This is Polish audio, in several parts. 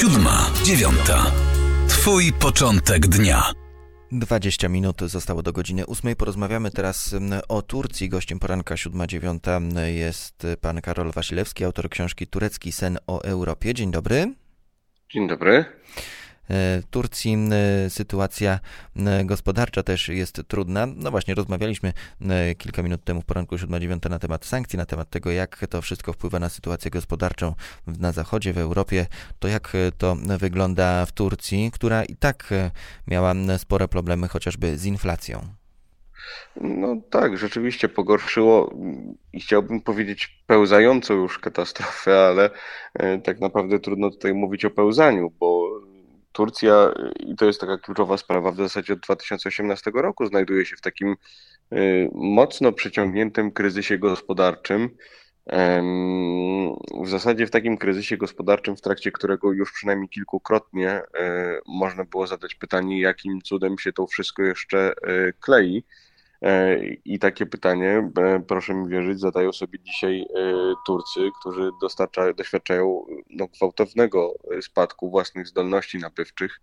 Siódma, dziewiąta. Twój początek dnia. 20 minut zostało do godziny 8. Porozmawiamy teraz mm, o Turcji. Gościem poranka 7.9 mm, jest pan Karol Wasilewski, autor książki Turecki sen o Europie. Dzień dobry. Dzień dobry. Turcji sytuacja gospodarcza też jest trudna. No właśnie, rozmawialiśmy kilka minut temu w poranku 7-9 na temat sankcji, na temat tego, jak to wszystko wpływa na sytuację gospodarczą na Zachodzie, w Europie. To jak to wygląda w Turcji, która i tak miała spore problemy chociażby z inflacją. No tak, rzeczywiście pogorszyło i chciałbym powiedzieć pełzającą już katastrofę, ale e, tak naprawdę trudno tutaj mówić o pełzaniu, bo Turcja, i to jest taka kluczowa sprawa, w zasadzie od 2018 roku znajduje się w takim y, mocno przeciągniętym kryzysie gospodarczym. W zasadzie w takim kryzysie gospodarczym, w trakcie którego już przynajmniej kilkukrotnie y, można było zadać pytanie, jakim cudem się to wszystko jeszcze y, klei. E, I takie pytanie, e, proszę mi wierzyć, zadają sobie dzisiaj e, Turcy, którzy doświadczają no, gwałtownego spadku własnych zdolności nabywczych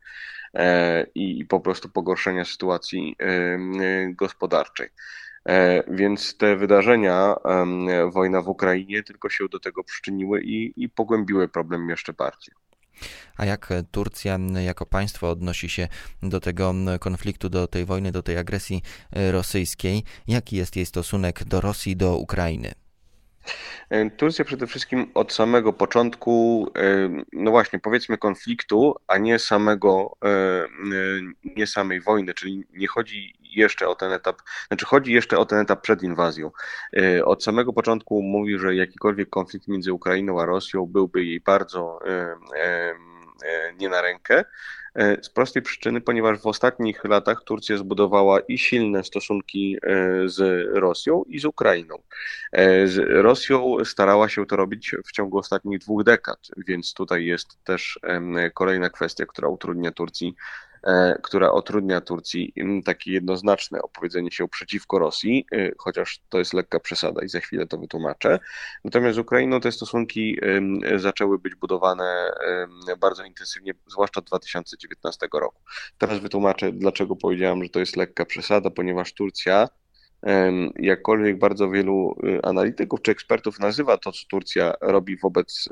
i, i po prostu pogorszenia sytuacji gospodarczej. Więc te wydarzenia, wojna w Ukrainie, tylko się do tego przyczyniły i, i pogłębiły problem jeszcze bardziej. A jak Turcja jako państwo odnosi się do tego konfliktu, do tej wojny, do tej agresji rosyjskiej? Jaki jest jej stosunek do Rosji, do Ukrainy? E, Turcja przede wszystkim od samego początku, e, no właśnie, powiedzmy konfliktu, a nie samego, nie samej wojny, czyli nie chodzi jeszcze o ten etap, znaczy chodzi jeszcze o ten etap przed inwazją. Od samego początku mówi, że jakikolwiek konflikt między Ukrainą a Rosją byłby jej bardzo E, nie na rękę. E, z prostej przyczyny, ponieważ w ostatnich latach Turcja zbudowała i silne stosunki e, z Rosją i z Ukrainą. Z Rosją starała się to robić w ciągu ostatnich dwóch dekad, więc tutaj jest też kolejna kwestia, która utrudnia Turcji E, która utrudnia Turcji takie jednoznaczne opowiedzenie się przeciwko Rosji, e, chociaż to jest lekka przesada i za chwilę to wytłumaczę. Natomiast z Ukrainą te stosunki zaczęły być budowane bardzo intensywnie, zwłaszcza od 2019 roku. Teraz wytłumaczę, dlaczego powiedziałem, że to jest lekka przesada, ponieważ Turcja jakkolwiek bardzo wielu y, analityków czy ekspertów nazywa to, co Turcja robi wobec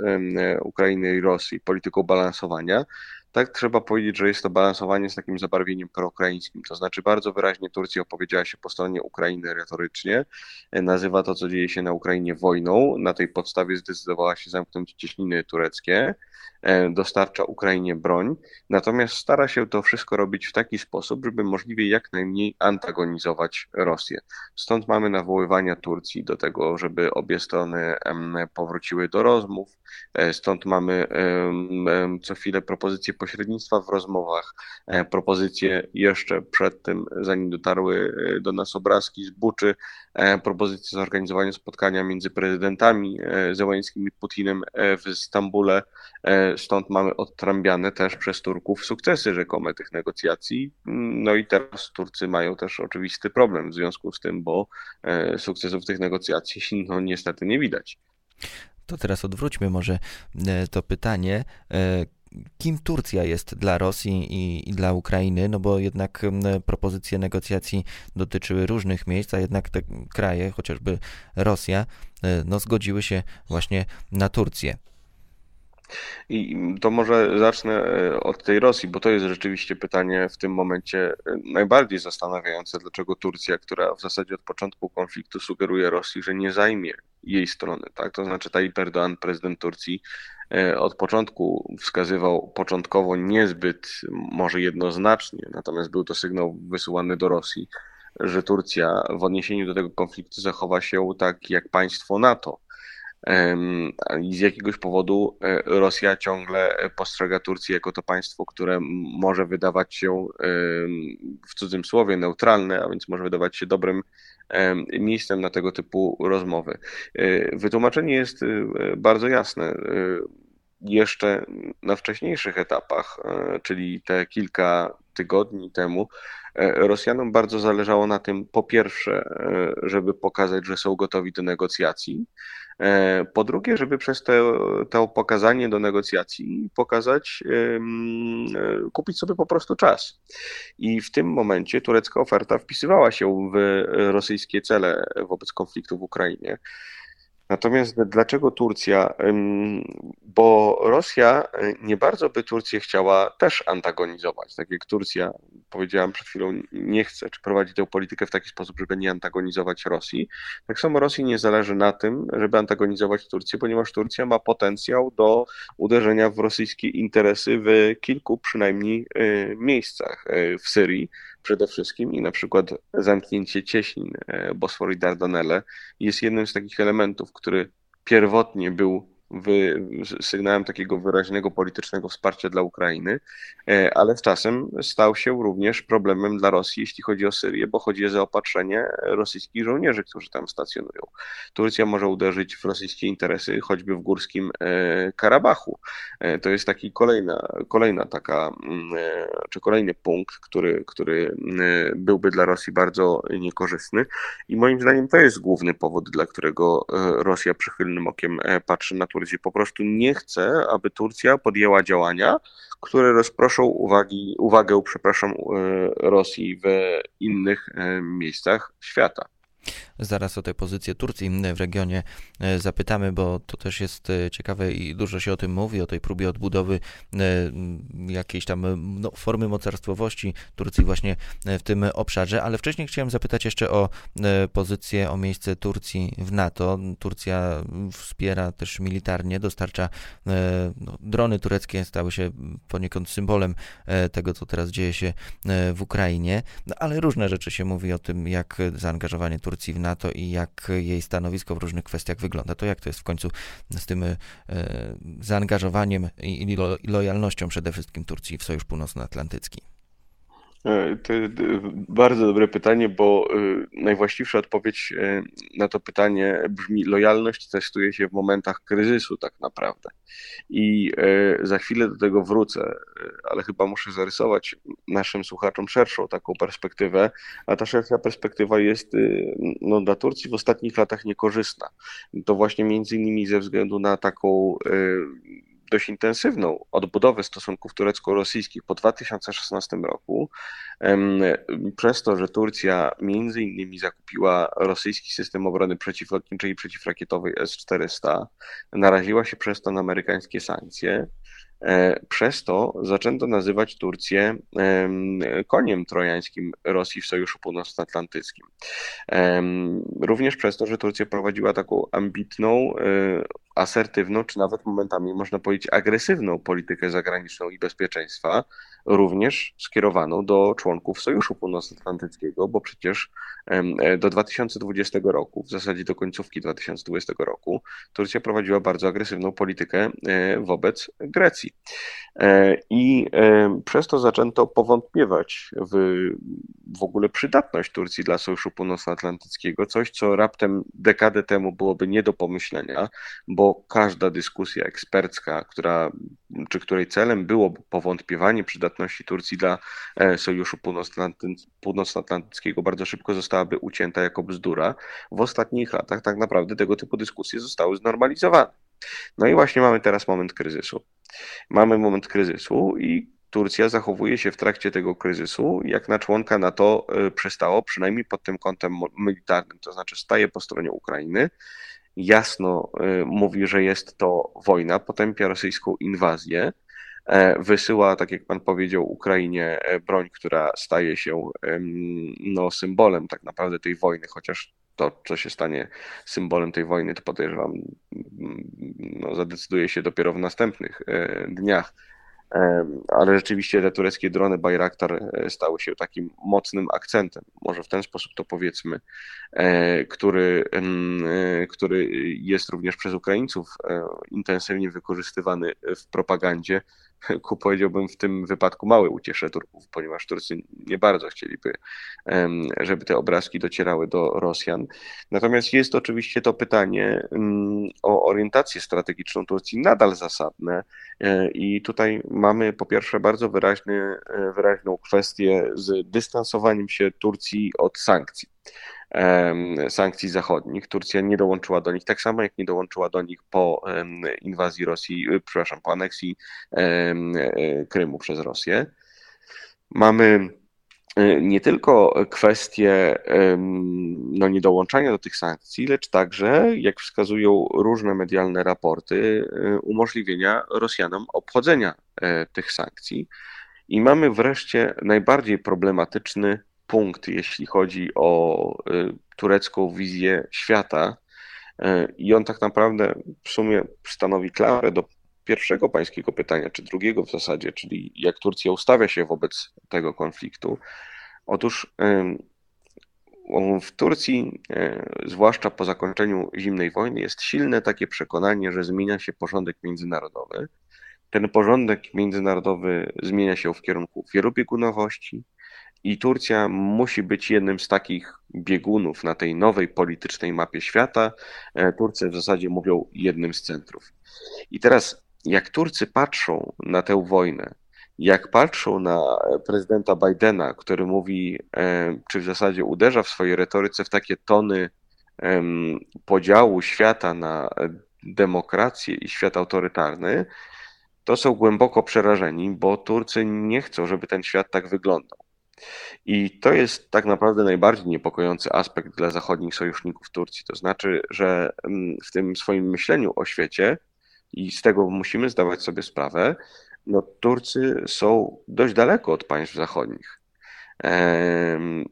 Ukrainy i Rosji polityką balansowania, tak trzeba powiedzieć, że jest to balansowanie z takim zabarwieniem proukraińskim. To znaczy bardzo wyraźnie Turcja opowiedziała się po stronie Ukrainy retorycznie, e, nazywa to, co dzieje się na Ukrainie wojną. Na tej podstawie zdecydowała się zamknąć cieśniny tureckie, e, dostarcza Ukrainie broń, natomiast stara się to wszystko robić w taki sposób, żeby możliwie jak najmniej antagonizować Rosję. Stąd mamy nawoływania Turcji do tego, żeby obie strony powróciły do rozmów, e, stąd mamy co chwilę propozycje pośrednictwa w rozmowach, e, propozycje jeszcze przed tym, zanim dotarły e, do nas obrazki z Buczy, e, propozycje zorganizowania spotkania między prezydentami Zełańskim i Putinem w Stambule. Stąd mamy odtrambiane też przez Turków sukcesy rzekome tych negocjacji. No i teraz Turcy mają też oczywisty problem w związku z tym, bo sukcesów tych negocjacji no niestety nie widać. To teraz odwróćmy może to pytanie kim Turcja jest dla Rosji i, i, dla Ukrainy, no bo jednak propozycje negocjacji dotyczyły różnych miejsc, a jednak te kraje, chociażby Rosja, e, no zgodziły się właśnie na Turcję. I to może zacznę e, od tej Rosji, bo to jest rzeczywiście pytanie w tym momencie e, najbardziej zastanawiające, dlaczego Turcja, która w zasadzie od początku konfliktu sugeruje Rosji, że nie zajmie jej strony, tak? To znaczy Tayyip Erdoğan, prezydent Turcji, od początku wskazywał początkowo niezbyt, może jednoznacznie, natomiast był to sygnał wysyłany do Rosji, że Turcja w odniesieniu do tego konfliktu zachowa się tak jak państwo NATO i z jakiegoś powodu e, Rosja ciągle postrzega Turcję jako to państwo, które może wydawać się w cudzym słowie neutralne, a więc może wydawać się dobrym miejscem na tego typu rozmowy. E, wytłumaczenie jest e, bardzo jasne. Jeszcze na wcześniejszych etapach, czyli te kilka tygodni temu, Rosjanom bardzo zależało na tym, po pierwsze, żeby pokazać, że są gotowi do negocjacji, E, po drugie, żeby przez te, to pokazanie do negocjacji pokazać, e, kupić sobie po prostu czas. I w tym momencie turecka oferta wpisywała się w rosyjskie cele wobec konfliktu w Ukrainie. Natomiast dlaczego Turcja? Bo Rosja e, nie bardzo by Turcję chciała też antagonizować. Tak jak Turcja, powiedziałam przed chwilą, nie chce, czy prowadzi tę politykę w taki sposób, żeby nie antagonizować Rosji. Tak samo Rosji nie zależy na tym, żeby antagonizować Turcję, ponieważ Turcja ma potencjał do uderzenia w rosyjskie interesy w kilku przynajmniej e, miejscach e, w Syrii przede wszystkim i na przykład zamknięcie cieśnin Bosfor i Dardanelle jest jednym z takich elementów, który pierwotnie był sygnałem takiego wyraźnego politycznego wsparcia dla Ukrainy, e, ale z czasem stał się również problemem dla Rosji, jeśli chodzi o Syrię, bo chodzi o zaopatrzenie rosyjskich żołnierzy, którzy tam stacjonują. Turcja może uderzyć w rosyjskie interesy, choćby w górskim e, Karabachu. E, to jest taki kolejna, kolejna taka, mm, czy kolejny punkt, który, który byłby dla Rosji bardzo niekorzystny i moim zdaniem to jest główny powód, dla którego Rosja przychylnym okiem patrzy na Turcję Turcji. Po prostu nie chce, aby Turcja podjęła działania, które rozproszą uwagi, uwagę przepraszam, e, Rosji w innych e, miejscach świata. Zaraz o tę pozycję Turcji w regionie e, zapytamy, bo to też jest e, ciekawe i dużo się o tym mówi, o tej próbie odbudowy e, jakiejś tam no, formy mocarstwowości Turcji właśnie w tym obszarze, ale wcześniej chciałem zapytać jeszcze o pozycję, o miejsce Turcji w NATO. Turcja wspiera też militarnie, dostarcza no, drony tureckie, stały się poniekąd symbolem tego, co teraz dzieje się w Ukrainie, no, ale różne rzeczy się mówi o tym, jak zaangażowanie Turcji Turcji w NATO i jak jej stanowisko w różnych kwestiach wygląda. To jak to jest w końcu z tym e, zaangażowaniem i lojalnością przede wszystkim Turcji w Sojusz Północnoatlantycki? E, to bardzo dobre pytanie, bo e, najwłaściwsza odpowiedź e, na to pytanie brzmi: lojalność testuje się w momentach kryzysu, tak naprawdę. I za chwilę do tego wrócę, ale chyba muszę zarysować naszym słuchaczom szerszą taką perspektywę, a ta szersza perspektywa jest no, dla Turcji w ostatnich latach niekorzystna. To właśnie między innymi ze względu na taką dość intensywną odbudowę stosunków turecko-rosyjskich po 2016 roku, przez to, że Turcja między innymi zakupiła rosyjski system obrony przeciwlotniczej i przeciwrakietowej S-400, naraziła się przez to na amerykańskie sankcje, przez to zaczęto nazywać Turcję koniem trojańskim Rosji w Sojuszu Północnoatlantyckim. Również przez to, że Turcja prowadziła taką ambitną, e, asertywną, czy nawet momentami można powiedzieć agresywną politykę zagraniczną i bezpieczeństwa, również skierowaną do członków Sojuszu Północnoatlantyckiego, bo przecież e, do 2020 roku, w zasadzie do końcówki 2020 roku, Turcja prowadziła bardzo agresywną politykę wobec Grecji. E, I e, przez to zaczęto powątpiewać w, w ogóle przydatność Turcji dla Sojuszu Północnoatlantyckiego, coś co raptem dekadę temu byłoby nie do pomyślenia, bo każda dyskusja ekspercka, która, czy której celem było powątpiewanie przydatności Turcji dla e, Sojuszu Północnoatlantyckiego, bardzo szybko zostałaby ucięta jako bzdura. W ostatnich latach tak naprawdę tego typu dyskusje zostały znormalizowane. No i właśnie mamy teraz moment kryzysu. Mamy moment kryzysu i Turcja zachowuje się w trakcie tego kryzysu, jak na członka NATO e, przystało, przynajmniej pod tym kątem militarnym, to znaczy staje po stronie Ukrainy, jasno e, mówi, że jest to wojna, potępia rosyjską inwazję, e, wysyła, tak jak pan powiedział, Ukrainie broń, która staje się no, symbolem tak naprawdę tej wojny, chociaż to, co się stanie symbolem tej wojny, to podejrzewam, no, zadecyduje się dopiero w następnych e, dniach. E, ale rzeczywiście te tureckie drony Bayraktar e, stały się takim mocnym akcentem, może w ten sposób to powiedzmy, który, który jest również przez Ukraińców intensywnie wykorzystywany w propagandzie ku powiedziałbym w tym wypadku małe uciesze Turków, ponieważ Turcy nie bardzo chcieliby, żeby te obrazki docierały do Rosjan. Natomiast jest oczywiście to pytanie o orientację strategiczną Turcji nadal zasadne e, i tutaj mamy po pierwsze bardzo wyraźny, e, wyraźną kwestię z dystansowaniem się Turcji od sankcji. Sankcji zachodnich. Turcja nie dołączyła do nich, tak samo jak nie dołączyła do nich po inwazji Rosji, przepraszam, po aneksji Krymu przez Rosję. Mamy Y, nie tylko kwestie no, niedołączania do tych sankcji, lecz także, jak wskazują różne medialne raporty, y, umożliwienia Rosjanom obchodzenia e, tych sankcji. I mamy wreszcie najbardziej problematyczny punkt, jeśli chodzi o y, turecką wizję świata. E, I on tak naprawdę w sumie stanowi klarę do pierwszego pańskiego pytania, czy drugiego w zasadzie, czyli jak Turcja ustawia się wobec tego konfliktu. Otóż w Turcji, zwłaszcza po zakończeniu zimnej wojny, jest silne takie przekonanie, że zmienia się porządek międzynarodowy. Ten porządek międzynarodowy zmienia się w kierunku wielobiegunowości i Turcja musi być jednym z takich biegunów na tej nowej politycznej mapie świata. E, Turcy w zasadzie mówią jednym z centrów. I teraz jak Turcy patrzą na tę wojnę, jak patrzą na prezydenta Bidena, który mówi, e, czy w zasadzie uderza w swojej retoryce w takie tony podziału świata na demokrację i świat autorytarny, to są głęboko przerażeni, bo Turcy nie chcą, żeby ten świat tak wyglądał. I to jest tak naprawdę najbardziej niepokojący aspekt dla zachodnich sojuszników Turcji. To znaczy, że w tym swoim myśleniu o świecie i z tego musimy zdawać sobie sprawę, no Turcy są dość daleko od państw zachodnich.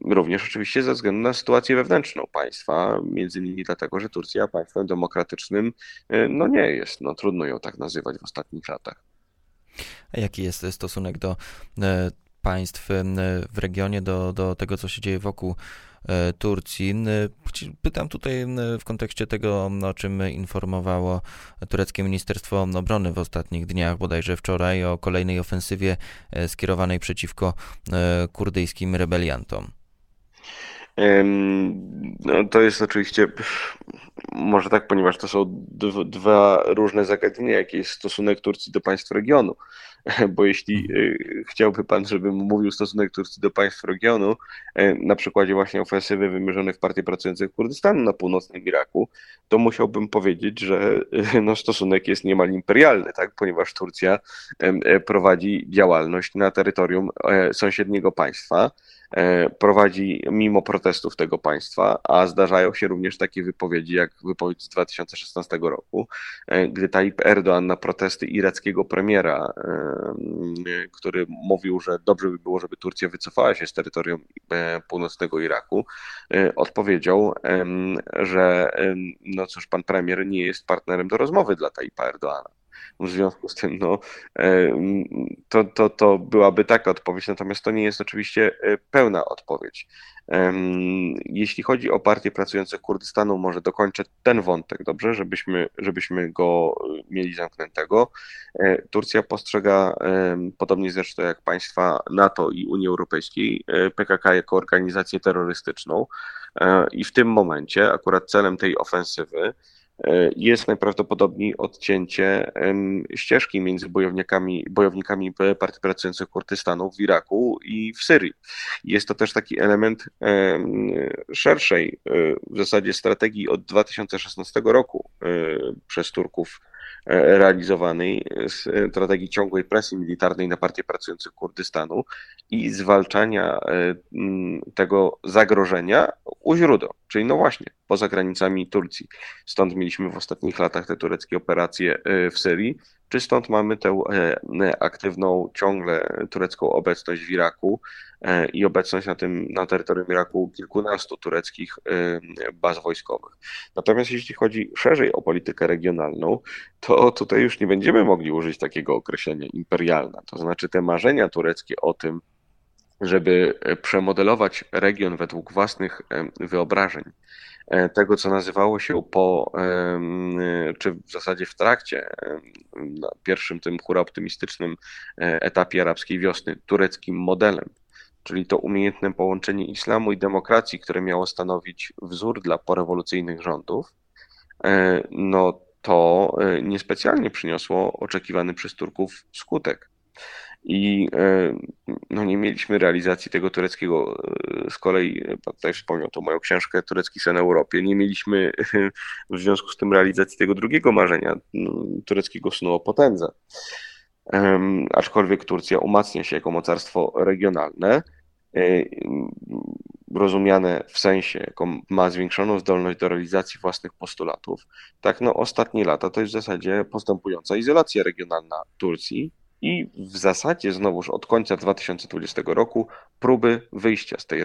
Również oczywiście ze względu na sytuację wewnętrzną państwa, między innymi dlatego, że Turcja państwem demokratycznym e, no nie jest. No, trudno ją tak nazywać w ostatnich latach. A jaki jest stosunek do e, państw e, w regionie, do, do tego, co się dzieje wokół E, Turcji. Pytam tutaj w kontekście tego, o czym informowało tureckie Ministerstwo Obrony w ostatnich dniach, bodajże wczoraj, o kolejnej ofensywie e, skierowanej przeciwko kurdyjskim rebeliantom. No, to jest oczywiście, może tak, ponieważ to są dwa różne zagadnienia, jaki jest stosunek Turcji do państw regionu. bo jeśli e, chciałby Pan, żebym mówił stosunek Turcji do państw regionu, e, na przykładzie właśnie ofensywy wymierzonej w partię pracujących Kurdystanu na północnym Iraku, to musiałbym powiedzieć, że e, no, stosunek jest niemal imperialny, tak? ponieważ Turcja prowadzi działalność na terytorium sąsiedniego państwa, prowadzi mimo protestów tego państwa, a zdarzają się również takie wypowiedzi, jak wypowiedź z 2016 roku, gdy Tayyip Erdoğan na protesty irackiego premiera, który mówił, że dobrze by było, żeby Turcja wycofała się z terytorium północnego Iraku, odpowiedział, że no cóż, pan premier nie jest partnerem do rozmowy dla Tayyipa Erdoğana. W związku z tym, no, e, to, to, to byłaby taka odpowiedź, natomiast to nie jest oczywiście e, pełna odpowiedź. Jeśli chodzi o partie pracujące Kurdystanu, może dokończę ten wątek, dobrze, żebyśmy, żebyśmy go e, mieli zamkniętego. Turcja postrzega, podobnie zresztą jak państwa NATO i Unii Europejskiej, PKK jako organizację terrorystyczną i w tym momencie akurat celem tej ofensywy jest najprawdopodobniej odcięcie ścieżki między bojownikami, bojownikami partii pracujących Kurdystanu w Iraku i w Syrii. Jest to też taki element szerszej e, w zasadzie strategii od 2016 roku e, przez Turków E, realizowanej strategii ciągłej presji militarnej na partię pracujących Kurdystanu i zwalczania e, tego zagrożenia u źródeł, czyli no właśnie poza granicami Turcji. Stąd mieliśmy w ostatnich latach te tureckie operacje e, w Syrii, czy stąd mamy tę aktywną, ciągle turecką obecność w Iraku, E, i obecność na tym, na terytorium Iraku kilkunastu tureckich e, baz wojskowych. Natomiast jeśli chodzi szerzej o politykę regionalną, to tutaj już nie będziemy mogli użyć takiego określenia imperialna. To znaczy te marzenia tureckie o tym, żeby przemodelować region według własnych wyobrażeń, e, tego, co nazywało się po, czy w zasadzie w trakcie, na pierwszym tym hura optymistycznym etapie arabskiej wiosny, tureckim modelem czyli to umiejętne połączenie islamu i demokracji, które miało stanowić wzór dla porewolucyjnych rządów, e, no to e, niespecjalnie przyniosło oczekiwany przez Turków skutek. i no, nie mieliśmy realizacji tego tureckiego, z kolei pan tutaj wspomniał tą moją książkę Turecki sen Europie, nie mieliśmy w związku z tym realizacji tego drugiego marzenia, no, tureckiego snu o potędze. Aczkolwiek Turcja umacnia się jako mocarstwo regionalne, E, rozumiane w sensie, jako ma zwiększoną zdolność do realizacji własnych postulatów. Tak, no ostatnie lata to jest w zasadzie postępująca izolacja regionalna Turcji i w zasadzie znowuż od końca 2020 roku próby wyjścia z tej,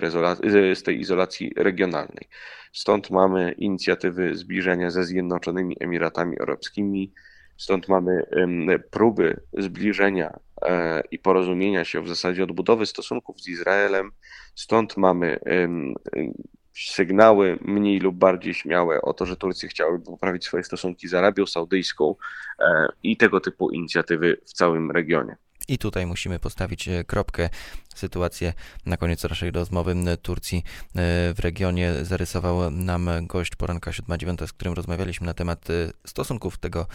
z tej izolacji regionalnej. Stąd mamy inicjatywy zbliżenia ze Zjednoczonymi Emiratami Arabskimi, Stąd mamy próby zbliżenia e, i porozumienia się w zasadzie odbudowy stosunków z Izraelem. Stąd mamy sygnały mniej lub bardziej śmiałe o to, że Turcja chciałaby poprawić swoje stosunki z Arabią Saudyjską e, i tego typu inicjatywy w całym regionie. I tutaj musimy postawić e, kropkę. Sytuację na koniec naszej rozmowy Turcji e, w regionie zarysował nam gość poranka 7.9, z którym rozmawialiśmy na temat e, stosunków tego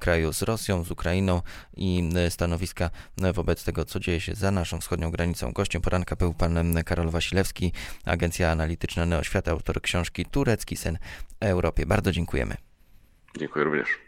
kraju z Rosją, z Ukrainą i stanowiska wobec tego, co dzieje się za naszą wschodnią granicą. Gościem poranka był pan Karol Wasilewski, agencja analityczna Neoświata, autor książki Turecki sen Europie. Bardzo dziękujemy. Dziękuję również.